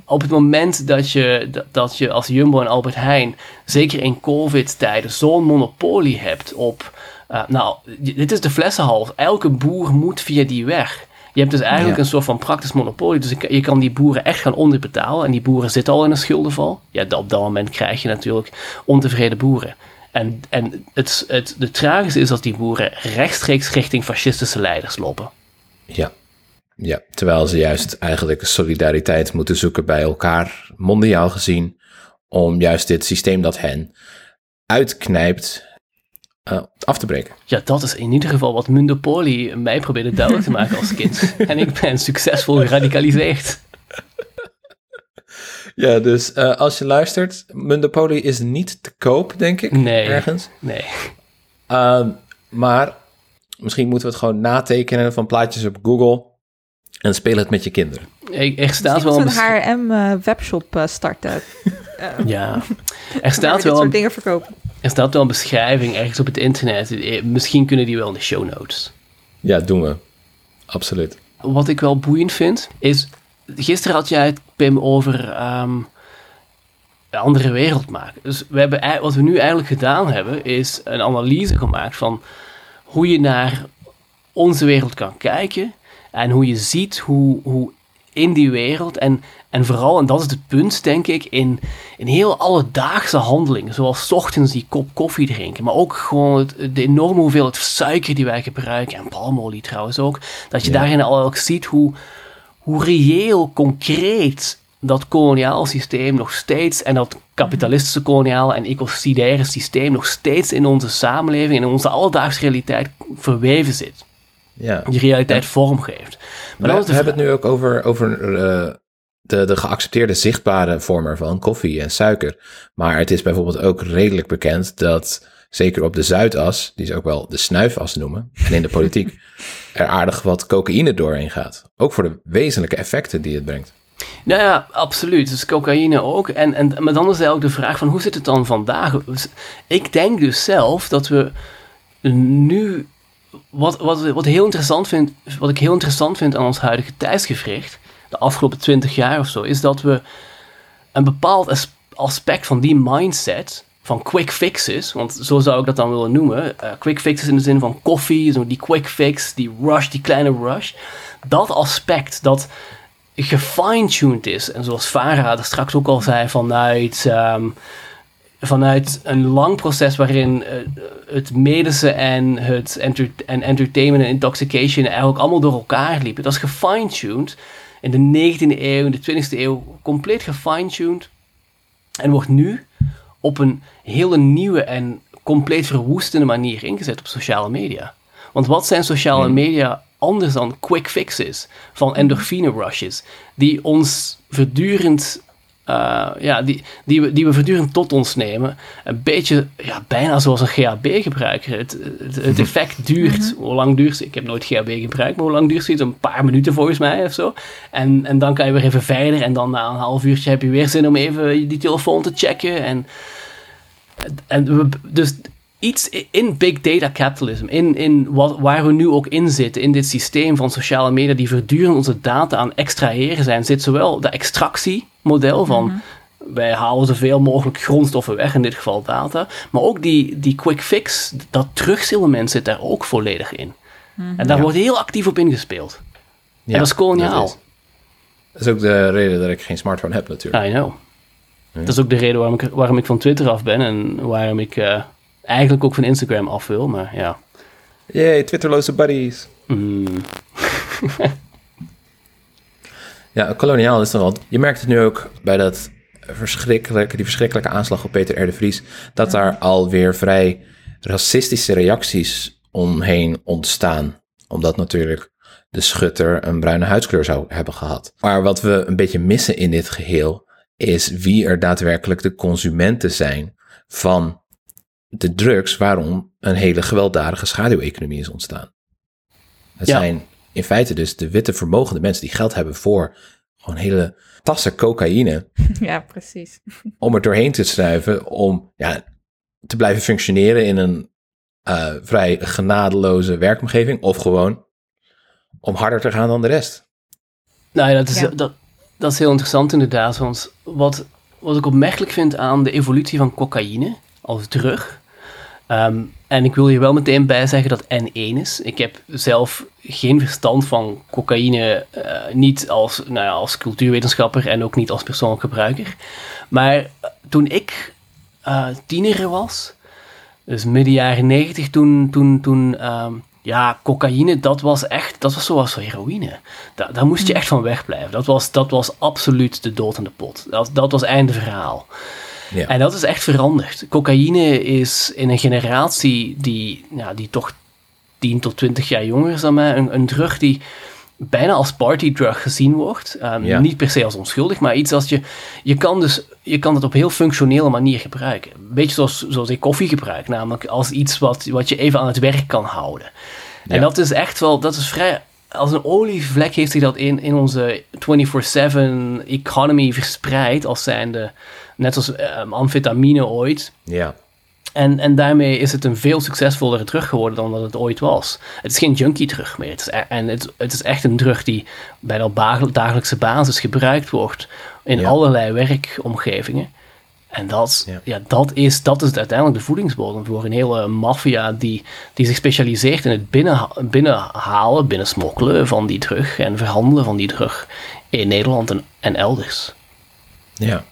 op het moment dat je, dat, dat je als Jumbo en Albert Heijn, zeker in COVID-tijden, zo'n monopolie hebt op... eh, nou, dit is de flessenhals. Elke boer moet via die weg. Je hebt dus eigenlijk
Ja.
een soort van praktisch monopolie. Dus je kan die boeren echt gaan onderbetalen. En die boeren zitten al in een schuldenval. Ja, op dat moment krijg je natuurlijk ontevreden boeren. En, en het, het, de tragische is dat die boeren rechtstreeks richting fascistische leiders lopen.
Ja. Ja, terwijl ze juist eigenlijk solidariteit moeten zoeken bij elkaar, mondiaal gezien, om juist dit systeem dat hen uitknijpt eh, af te breken.
Ja, dat is in ieder geval wat Mundopoly mij probeerde duidelijk te maken als kind. en ik ben succesvol geradicaliseerd.
Ja, dus eh, als je luistert, Mundopoly is niet te koop, denk ik,
Nee.
ergens.
Nee.
Ehm, maar misschien moeten we het gewoon natekenen van plaatjes op Google en speel het met je kinderen.
Er, er staat wel een...
moeten we
bes-
een H&M-webshop eh, starten.
Ja. Er staat,
dit
wel
soort dingen verkopen.
Er staat wel een beschrijving ergens op het internet. Eh, Misschien kunnen die wel in de show notes.
Ja, doen we. Absoluut.
Wat ik wel boeiend vind, is... Gisteren had jij het, Pim, over ehm, een andere wereld maken. Dus we hebben, wat we nu eigenlijk gedaan hebben, is een analyse gemaakt van hoe je naar onze wereld kan kijken. En hoe je ziet hoe, hoe in die wereld en, en vooral, en dat is het punt denk ik, in, in heel alledaagse handelingen. Zoals 's ochtends die kop koffie drinken. Maar ook gewoon het, de enorme hoeveelheid suiker die wij gebruiken. En palmolie trouwens ook. Dat je
Ja.
daarin al ook ziet hoe, hoe reëel, concreet dat koloniaal systeem nog steeds, en dat kapitalistische koloniaal en ecocidaire systeem nog steeds in onze samenleving, in onze alledaagse realiteit verweven zit.
Ja.
Die realiteit vormgeeft. Maar
we we hebben
vraag-
het nu ook over, over eh, de, de geaccepteerde zichtbare vormen van koffie en suiker. Maar het is bijvoorbeeld ook redelijk bekend dat, zeker op de Zuidas, die ze ook wel de snuifas noemen, en in de politiek, er aardig wat cocaïne doorheen gaat. Ook voor de wezenlijke effecten die het brengt.
Nou ja, absoluut. Dus cocaïne ook. En, en, maar dan is eigenlijk de vraag van hoe zit het dan vandaag? Dus Ik denk dus zelf dat we nu... Wat, wat, wat, heel interessant vind, wat ik heel interessant vind aan ons huidige tijdsgevricht, de afgelopen twintig jaar of zo, is dat we een bepaald as- aspect van die mindset van quick fixes, want zo zou ik dat dan willen noemen. Eh, quick fixes in de zin van koffie, zo die quick fix, die rush, die kleine rush. Dat aspect dat gefine-tuned is, en zoals Farah er straks ook al zei, vanuit, ehm, vanuit een lang proces waarin eh, het medische en het enter en entertainment en intoxication eigenlijk allemaal door elkaar liepen. Dat is gefine-tuned in de 19e eeuw, in de 20e eeuw, compleet gefine-tuned. En wordt nu op een hele nieuwe en compleet verwoestende manier ingezet op sociale media. Want wat zijn sociale media anders dan quick fixes van endorfine rushes, die ons voortdurend, eh, ja, die, die, we, die we voortdurend tot ons nemen. Een beetje, ja, bijna zoals een GHB-gebruiker. Het, het, het effect duurt, hoe lang duurt het? Ik heb nooit GHB gebruikt, maar hoe lang duurt het? Een paar minuten volgens mij of zo. En, en dan kan je weer even verder en dan na een half uurtje heb je weer zin om even die telefoon te checken en... En we, dus iets in big data capitalism, in, in wat, waar we nu ook in zitten, in dit systeem van sociale media die voortdurend onze data aan extraheren zijn, zit zowel de extractiemodel van wij halen zoveel mogelijk grondstoffen weg, in dit geval data, maar ook die, die quick fix, dat terugselement zit daar ook volledig in. En daar wordt heel actief op ingespeeld.
Ja,
en dat is koloniaal.
Dat is, dat is ook de reden dat ik geen smartphone heb natuurlijk.
I know. Dat is ook de reden waarom ik, waarom ik van Twitter af ben en waarom ik eh, eigenlijk ook van Instagram af wil, maar ja.
Yay, Twitterloze buddies.
Mm.
Ja, koloniaal is dan wel. Je merkt het nu ook bij dat verschrikkelijke, die verschrikkelijke aanslag op Peter R. de Vries, dat daar alweer vrij racistische reacties omheen ontstaan. Omdat natuurlijk de schutter een bruine huidskleur zou hebben gehad. Maar wat we een beetje missen in dit geheel is wie er daadwerkelijk de consumenten zijn van de drugs waarom een hele gewelddadige schaduweconomie is ontstaan. Het
Ja.
zijn in feite dus de witte vermogende mensen die geld hebben voor gewoon hele tassen cocaïne
Ja, precies.
om er doorheen te snuiven om ja, te blijven functioneren in een eh, vrij genadeloze werkomgeving of gewoon om harder te gaan dan de rest.
Nou ja, dat is,
Ja.
dat, dat is heel interessant inderdaad. Want wat, wat ik opmerkelijk vind aan de evolutie van cocaïne als drug. Ehm, en ik wil hier wel meteen bij zeggen dat N1 is. Ik heb zelf geen verstand van cocaïne, eh, niet als, nou ja, als cultuurwetenschapper en ook niet als persoonlijk gebruiker. Maar eh, toen ik eh, tiener was, dus midden jaren negentig, toen, toen, toen ehm, ja, cocaïne, dat was echt, dat was zoals heroïne. Da daar moest je echt van wegblijven. Dat was, dat was absoluut de dood aan de pot. Dat, dat was einde verhaal.
Ja.
En dat is echt veranderd. Cocaïne is in een generatie die, ja, die toch 10 tot 20 jaar jonger is dan mij, een, een drug die bijna als partydrug gezien wordt. Ehm,
Ja.
Niet per se als onschuldig, maar iets als je... Je kan, dus, je kan het op heel functionele manier gebruiken. Een beetje zoals, zoals ik koffie gebruik. Namelijk als iets wat, wat je even aan het werk kan houden. En dat is echt wel... Dat is vrij... Als een olievlek heeft zich dat in, in onze 24-7 economy verspreid. Als zijnde... Net als ehm, amfetamine ooit.
Ja,
En, en daarmee is het een veel succesvollere drug geworden dan dat het ooit was. Het is geen junkie drug meer. Het is, e- en het, het is echt een drug die bijna op dagelijkse basis gebruikt wordt in
Ja.
allerlei werkomgevingen. En dat,
Ja.
ja. dat, is, dat is uiteindelijk de voedingsbodem voor een hele maffia die, die zich specialiseert in het binnen, binnenhalen, binnensmokkelen van die drug en verhandelen van die drug in Nederland en, en elders.
ja.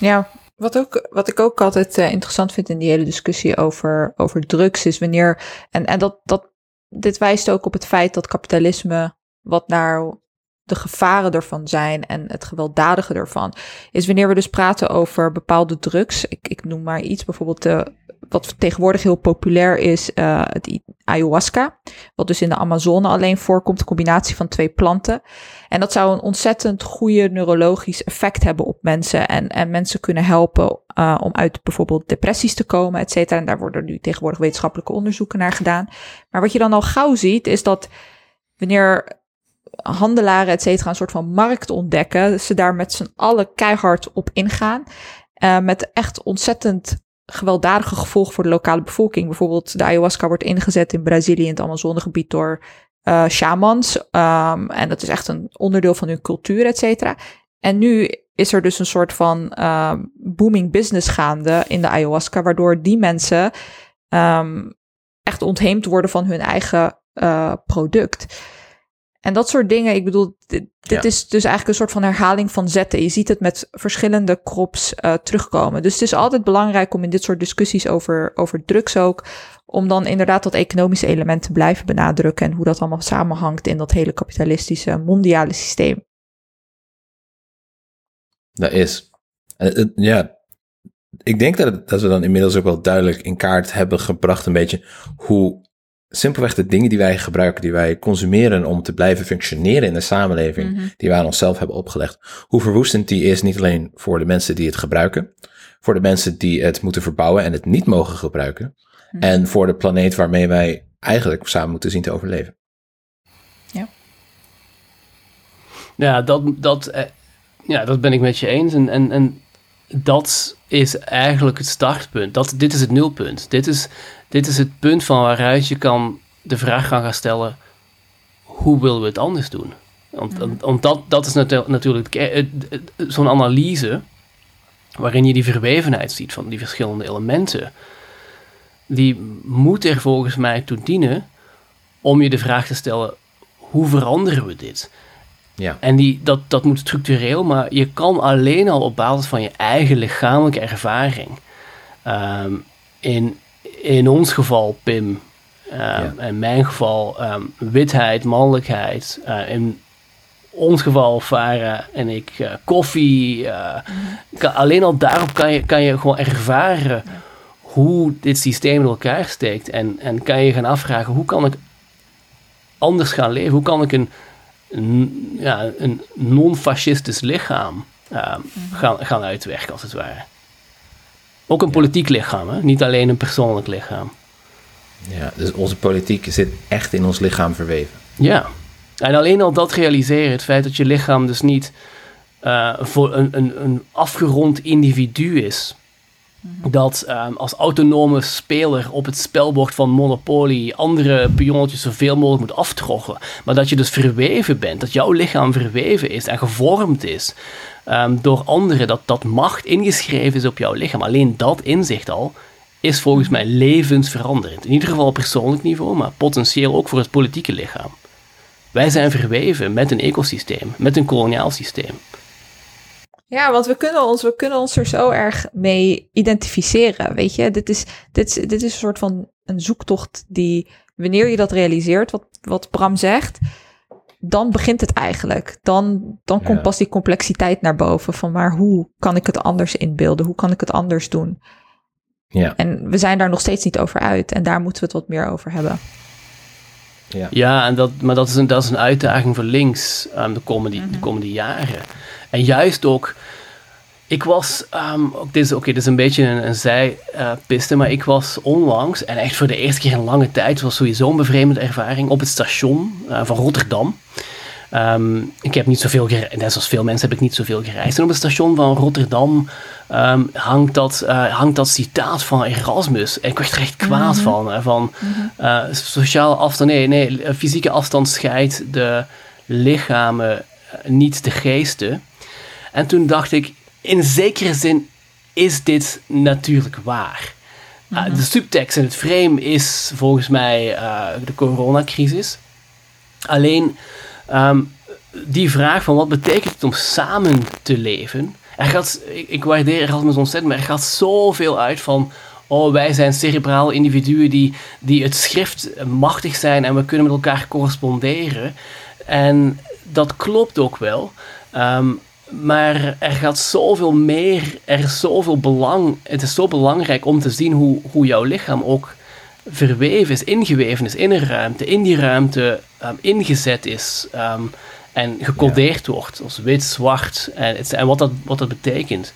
Ja, wat, ook, wat ik ook altijd eh, interessant vind in die hele discussie over, over drugs is wanneer. En, en dat, dat, dit wijst ook op het feit dat kapitalisme, wat nou de gevaren ervan zijn en het gewelddadige ervan, is wanneer we dus praten over bepaalde drugs. Ik, ik noem maar iets, bijvoorbeeld de, wat tegenwoordig heel populair is, eh, het ayahuasca. Wat dus in de Amazone alleen voorkomt, een combinatie van twee planten. En dat zou een ontzettend goede neurologisch effect hebben op mensen. En, en mensen kunnen helpen uh, om uit bijvoorbeeld depressies te komen, et cetera. En daar worden nu tegenwoordig wetenschappelijke onderzoeken naar gedaan. Maar wat je dan al gauw ziet, is dat wanneer handelaren, et cetera, een soort van markt ontdekken, ze daar met z'n allen keihard op ingaan. Uh, met echt ontzettend gewelddadige gevolgen voor de lokale bevolking. Bijvoorbeeld de ayahuasca wordt ingezet in Brazilië in het Amazonegebied door uh, shamans. Um, en dat is echt een onderdeel van hun cultuur, et cetera. En nu is er dus een soort van uh, booming business gaande in de ayahuasca, waardoor die mensen um, echt ontheemd worden van hun eigen uh, product. En dat soort dingen, ik bedoel, dit, dit ja. is dus eigenlijk een soort van herhaling van zetten. Je ziet het met verschillende crops uh, terugkomen. Dus het is altijd belangrijk om in dit soort discussies over, over drugs ook, om dan inderdaad dat economische element te blijven benadrukken en hoe dat allemaal samenhangt in dat hele kapitalistische mondiale systeem.
Dat is. En, ja, ik denk dat, dat we dan inmiddels ook wel duidelijk in kaart hebben gebracht een beetje hoe simpelweg de dingen die wij gebruiken, die wij consumeren om te blijven functioneren in de samenleving, mm-hmm. die wij aan onszelf hebben opgelegd, hoe verwoestend die is, niet alleen voor de mensen die het gebruiken, voor de mensen die het moeten verbouwen en het niet mogen gebruiken, mm-hmm. en voor de planeet waarmee wij eigenlijk samen moeten zien te overleven.
Ja.
Ja, dat, dat, eh, ja, dat ben ik met je eens. En, en, en dat is eigenlijk het startpunt. Dat, dit is het nulpunt. Dit is, dit is het punt van waaruit je kan de vraag gaan gaan stellen: hoe willen we het anders doen? Want, mm. want dat, dat is natuurlijk zo'n analyse waarin je die verwevenheid ziet van die verschillende elementen. Die moet er volgens mij toe dienen om je de vraag te stellen: hoe veranderen we dit?
Ja.
En die, dat, dat moet structureel, maar je kan alleen al op basis van je eigen lichamelijke ervaring. Um, in, in ons geval Pim, um, ja. in mijn geval um, witheid, mannelijkheid. Uh, in ons geval Farah en ik uh, koffie. Uh, kan, alleen al daarop kan je, kan je gewoon ervaren ja. hoe dit systeem in elkaar steekt. En, en kan je gaan afvragen, hoe kan ik anders gaan leven? Hoe kan ik een een, ja, een non-fascistisch lichaam uh, gaan, gaan uitwerken, als het ware. Ook een politiek lichaam, hè? niet alleen een persoonlijk lichaam.
Ja, dus onze politiek zit echt in ons lichaam verweven.
Ja, en alleen al dat realiseren, het feit dat je lichaam dus niet uh, voor een, een, een afgerond individu is, dat um, als autonome speler op het spelbord van Monopoly andere pionnetjes zoveel mogelijk moet aftroggelen. Maar dat je dus verweven bent, dat jouw lichaam verweven is en gevormd is um, door anderen, dat dat macht ingeschreven is op jouw lichaam. Alleen dat inzicht al is volgens mij levensveranderend. In ieder geval op persoonlijk niveau, maar potentieel ook voor het politieke lichaam. Wij zijn verweven met een ecosysteem, met een koloniaal systeem.
Ja, want we kunnen, ons, we kunnen ons er zo erg mee identificeren. Weet je, dit is, dit, dit is een soort van een zoektocht die, wanneer je dat realiseert, wat, wat Bram zegt, dan begint het eigenlijk. Dan, dan komt pas die complexiteit naar boven van maar hoe kan ik het anders inbeelden? Hoe kan ik het anders doen?
Ja.
En we zijn daar nog steeds niet over uit en daar moeten we het wat meer over hebben.
Ja, ja en dat, maar dat is, een, dat is een uitdaging voor links um, de, komende, mm -hmm. de komende jaren. En juist ook, ik was, um, dit is, oké, okay, dit is een beetje een, een zijpiste, uh, maar ik was onlangs, en echt voor de eerste keer in lange tijd, was sowieso een bevreemde ervaring, op het station uh, van Rotterdam. Um, ik heb niet zoveel gereisd, net zoals veel mensen heb ik niet zoveel gereisd. En op het station van Rotterdam um, hangt, dat, uh, hangt dat citaat van Erasmus. En ik werd er echt kwaad mm -hmm. van. van mm -hmm. uh, sociale afstand, nee, nee, fysieke afstand scheidt de lichamen, niet de geesten. En toen dacht ik, in zekere zin is dit natuurlijk waar. Mm -hmm. uh, de subtekst en het frame is volgens mij uh, de coronacrisis. Alleen um, die vraag van wat betekent het om samen te leven. Er gaat, ik, ik waardeer Erasmus ontzettend, maar er gaat zoveel uit van oh, wij zijn cerebrale individuen die, die het schrift machtig zijn en we kunnen met elkaar corresponderen. En dat klopt ook wel. Um, maar er gaat zoveel meer, er is zoveel belang. Het is zo belangrijk om te zien hoe, hoe jouw lichaam ook verweven is, ingeweven is in een ruimte, in die ruimte um, ingezet is um, en gecodeerd ja. wordt als wit, zwart en, en wat, dat, wat dat betekent.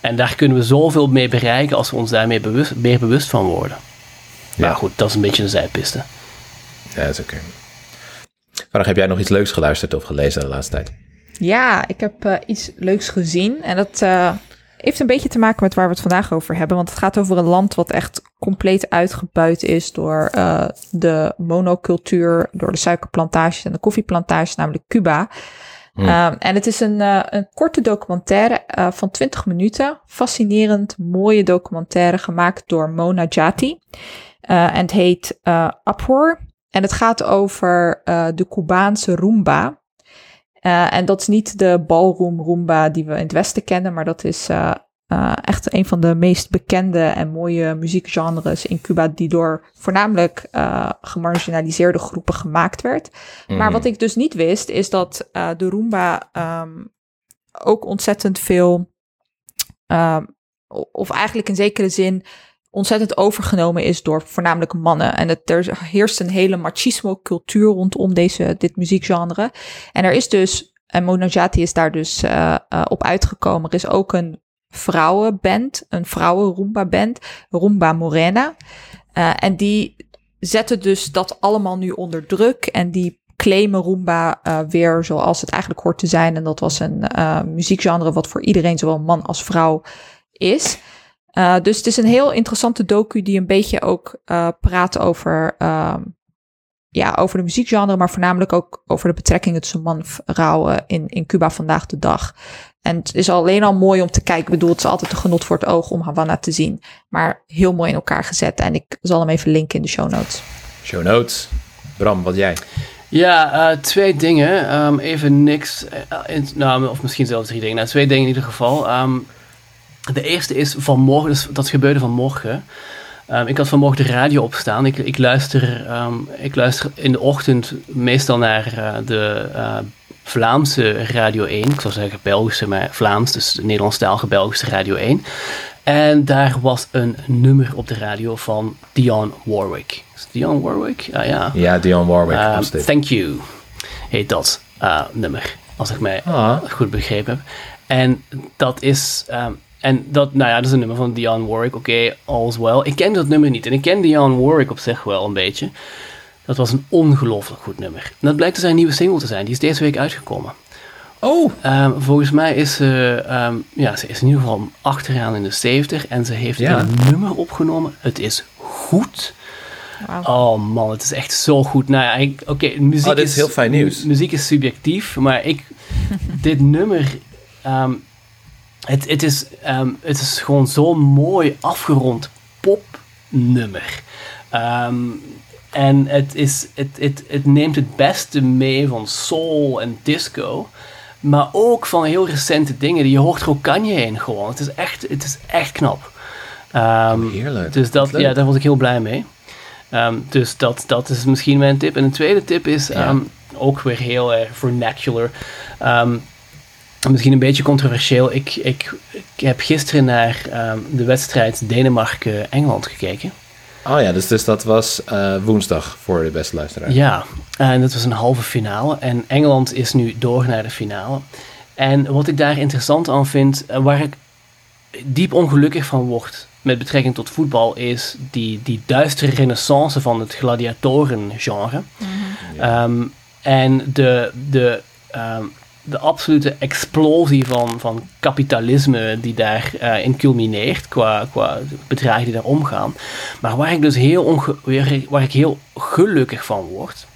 En daar kunnen we zoveel mee bereiken als we ons daarmee bewust, meer bewust van worden. Ja. Maar goed, dat is een beetje een zijpiste.
Ja, dat is oké. Okay. heb jij nog iets leuks geluisterd of gelezen de laatste tijd?
Ja, ik heb uh, iets leuks gezien. En dat uh, heeft een beetje te maken met waar we het vandaag over hebben. Want het gaat over een land wat echt compleet uitgebuit is door uh, de monocultuur, door de suikerplantages en de koffieplantages, namelijk Cuba. Ehm, en het is een, een korte documentaire van 20 minuten. Fascinerend, mooie documentaire gemaakt door Mona Jati. En het heet Uproar. En het gaat over de Cubaanse rumba. Eh, en dat is niet de ballroom rumba die we in het Westen kennen, maar dat is eh, eh, echt een van de meest bekende en mooie muziekgenres in Cuba, die door voornamelijk gemarginaliseerde groepen gemaakt werd. Maar
Mhm.
wat ik dus niet wist, is dat de Roomba ehm, ook ontzettend veel, ehm, of eigenlijk in zekere zin, ontzettend overgenomen is door voornamelijk mannen. En het, er heerst een hele machismo-cultuur rondom deze, dit muziekgenre. En er is dus, en Mona Jati is daar dus eh, eh, op uitgekomen, er is ook een vrouwenband, een vrouwen-Roomba-band, Roomba Morena. Eh, en die zetten dus dat allemaal nu onder druk en die claimen Roomba weer zoals het eigenlijk hoort te zijn. En dat was een muziekgenre wat voor iedereen, zowel man als vrouw, is. Eh, dus het is een heel interessante docu die een beetje ook eh, praat over, ehm, ja, over de muziekgenre, maar voornamelijk ook over de betrekkingen tussen man en vrouw eh, in, in Cuba vandaag de dag. En het is alleen al mooi om te kijken. Ik bedoel, het is altijd een genot voor het oog om Havana te zien. Maar heel mooi in elkaar gezet. En ik zal hem even linken in de show notes.
Show notes. Bram, wat jij?
Ja, eh, twee dingen. Ehm, even niks. in, nou, of misschien zelfs drie dingen. Nou, twee dingen in ieder geval. Ehm, de eerste is vanmorgen, dus dat gebeurde vanmorgen. Ehm, ik had vanmorgen de radio opstaan. Ik, ik, luister, ehm, ik luister in de ochtend meestal naar eh, de eh, Vlaamse Radio 1. Ik zou zeggen Belgische, maar Vlaams, dus de Nederlandstalige Belgische Radio 1. En daar was een nummer op de radio van Dionne Warwick. Is het Dionne Warwick? Ah, ja.
Ja, Dion Warwick dit.
thank you heet dat uh, nummer, als ik mij
Ah.
goed begrepen heb. En dat is, um, en dat, nou ja, dat is een nummer van Dionne Warwick. Oké, all's well. Ik ken dat nummer niet en ik ken Dionne Warwick op zich wel een beetje. Dat was een ongelooflijk goed nummer. En dat blijkt dus een nieuwe single te zijn. Die is deze week uitgekomen.
Oh,
Um, volgens mij is ze, um, ja, ze is in ieder geval achteraan in de 70 en ze heeft
Ja.
een nummer opgenomen. Het is goed. Oh man, het is echt zo goed. Nou ja, ik- oké, muziek
Oh, dit is heel fijn nieuws.
mu- Muziek is subjectief, maar ik, dit nummer, ehm, het, het, is, ehm, het is gewoon zo'n mooi afgerond popnummer. Ehm, en het, is, het, het, het neemt het beste mee van soul en disco. Maar ook van heel recente dingen. Je hoort Kanye heen gewoon. Het is echt, het is echt knap. Ehm,
heerlijk.
dus dat,
leuk.
ja, daar was ik heel blij mee. Dus dat, dat is misschien mijn tip. En een tweede tip is
Ja.
ook weer heel erg vernacular. Misschien een beetje controversieel. Ik, ik, ik heb gisteren naar ehm, de wedstrijd Denemarken-Engeland gekeken.
oh ja, dus, dus dat was eh, woensdag voor de beste luisteraar.
Ja, en dat was een halve finale. En Engeland is nu door naar de finale. En wat ik daar interessant aan vind, eh, waar ik diep ongelukkig van word met betrekking tot voetbal, is die, die duistere renaissance van het gladiatoren-genre. Ehm, en de, de, ehm, de absolute explosie van, van kapitalisme die daarin in culmineert, qua, qua bedragen die daar omgaan. Maar waar ik dus heel, onge- waar ik- waar ik heel gelukkig van word,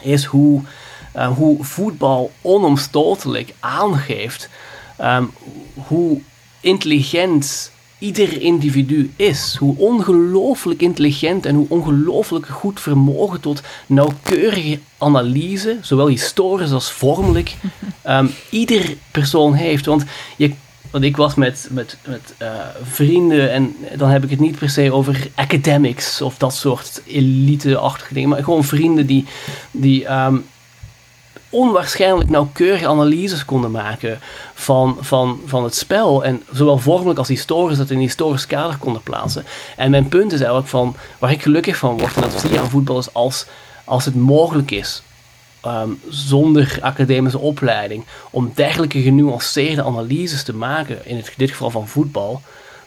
is hoe, eh, hoe voetbal onomstotelijk aangeeft ehm, hoe intelligent ieder individu is. Hoe ongelooflijk intelligent en hoe ongelooflijk goed vermogen tot nauwkeurige analyse, zowel historisch als vormelijk, ehm, ieder persoon heeft. Want je want ik was met, met, met eh, vrienden en dan heb ik het niet per se over academics of dat soort elite-achtige dingen, maar gewoon vrienden die, die ehm, onwaarschijnlijk nauwkeurige analyses konden maken van, van, van het spel. En zowel vormelijk als historisch dat in een historisch kader konden plaatsen. En mijn punt is eigenlijk van, waar ik gelukkig van word, en dat zie je aan voetbal, is als, als het mogelijk is, ehm, zonder academische opleiding, om dergelijke genuanceerde analyses te maken, in het, dit geval van voetbal,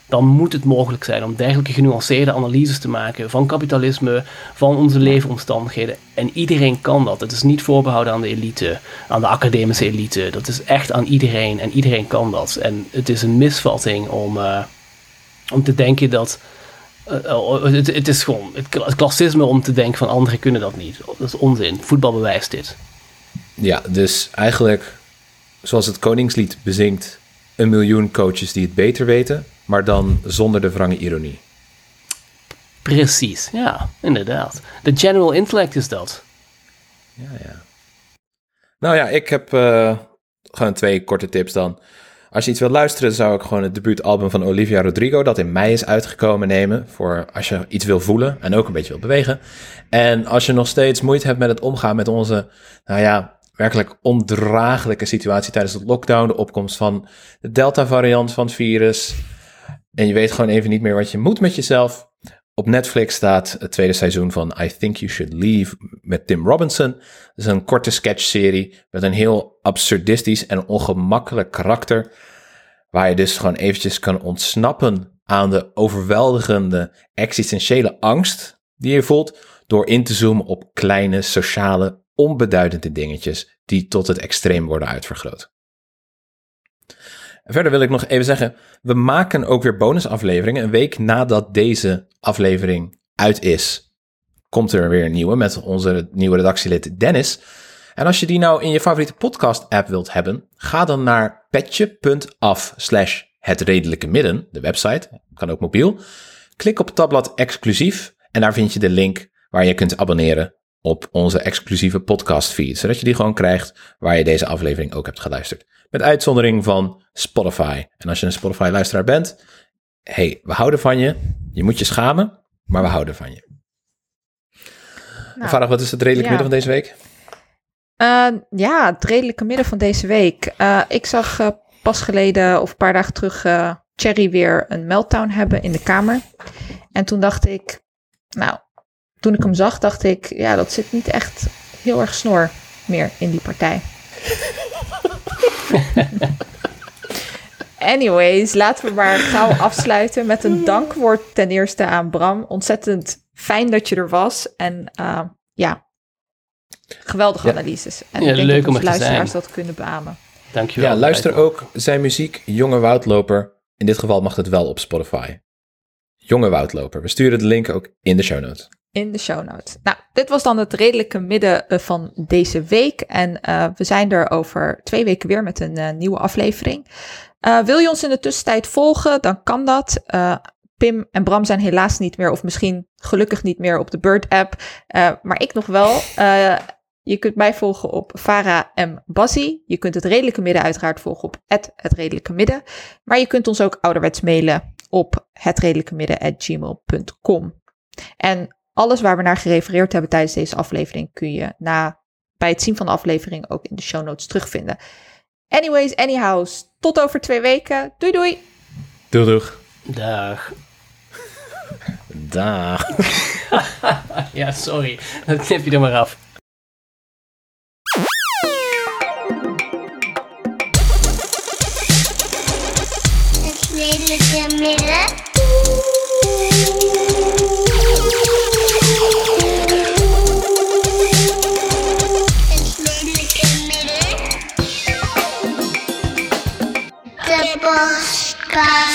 dan moet het mogelijk zijn om dergelijke genuanceerde analyses te maken van kapitalisme, van onze leefomstandigheden. En iedereen kan dat. Het is niet voorbehouden aan de elite, aan de academische elite. Dat is echt aan iedereen en iedereen kan dat. En het is een misvatting om, eh, om te denken dat. eh, oh, het, het is gewoon het, kla- het klassisme om te denken van anderen kunnen dat niet. Dat is onzin. Voetbal bewijst dit.
Ja, dus eigenlijk zoals het Koningslied bezingt, een miljoen coaches die het beter weten, maar dan zonder de wrange ironie.
Precies, ja, inderdaad. De general intellect is dat.
Ja, ja. Nou ja, ik heb eh, gewoon twee korte tips dan. Als je iets wilt luisteren, zou ik gewoon het debuutalbum van Olivia Rodrigo, dat in mei is uitgekomen, nemen. Voor als je iets wil voelen en ook een beetje wil bewegen. En als je nog steeds moeite hebt met het omgaan met onze, nou ja, werkelijk ondraaglijke situatie tijdens de lockdown, de opkomst van de Delta-variant van het virus. En je weet gewoon even niet meer wat je moet met jezelf. Op Netflix staat het tweede seizoen van I Think You Should Leave met Tim Robinson. Dat is een korte sketchserie met een heel absurdistisch en ongemakkelijk karakter. Waar je dus gewoon eventjes kan ontsnappen aan de overweldigende existentiële angst die je voelt. Door in te zoomen op kleine, sociale, onbeduidende dingetjes die tot het extreem worden uitvergroot. Verder wil ik nog even zeggen, we maken ook weer bonusafleveringen. Een week nadat deze aflevering uit is, komt er weer een nieuwe met onze nieuwe redactielid Dennis. En als je die nou in je favoriete podcast-app wilt hebben, ga dan naar petje.af slash het redelijke midden, de website, kan ook mobiel. Klik op het tabblad exclusief en daar vind je de link waar je kunt abonneren op onze exclusieve podcastfeed, zodat je die gewoon krijgt waar je deze aflevering ook hebt geluisterd. Met uitzondering van Spotify. En als je een Spotify-luisteraar bent, hey, we houden van je. Je moet je schamen, maar we houden van je.
Nou,
Farah, wat is het redelijke
ja.
midden van deze week?
Eh, ja, het redelijke midden van deze week. Eh, ik zag eh, pas geleden of een paar dagen terug Cherry weer een meltdown hebben in de kamer. En toen dacht ik, nou, toen ik hem zag, dacht ik, ja, dat zit niet echt heel erg snor meer in die partij. Anyways, laten we maar gauw afsluiten met een dankwoord ten eerste aan Bram. Ontzettend fijn dat je er was. En eh, ja, geweldige
Ja.
analyses. En
Ja,
ik denk
leuk
dat
om er
luisteraars
zijn.
dat kunnen beamen.
Dankjewel.
Ja, luister ook zijn muziek, Jonge Woudloper. In dit geval mag het wel op Spotify. Jonge Woudloper. We sturen de link ook in de show notes.
In de show notes. Nou, dit was dan het redelijke midden eh, van deze week. En eh, we zijn er over twee weken weer met een eh, nieuwe aflevering. Wil je ons in de tussentijd volgen, dan kan dat. Pim en Bram zijn helaas niet meer, of misschien gelukkig niet meer op de Bird-app. Eh, maar ik nog wel. Je kunt mij volgen op Farah M. Bassi. Je kunt het redelijke midden uiteraard volgen op het redelijke midden. Maar je kunt ons ook ouderwets mailen op hetredelijkemidden.gmail.com. En alles waar we naar gerefereerd hebben tijdens deze aflevering kun je na, bij het zien van de aflevering ook in de show notes terugvinden. Anyways, anyhows, tot over twee weken. Doei doei!
Doeg, doeg.
Dag.
Dag.
Ja, sorry. Dat knip je er maar af.
Het midden. Midden. De podcast.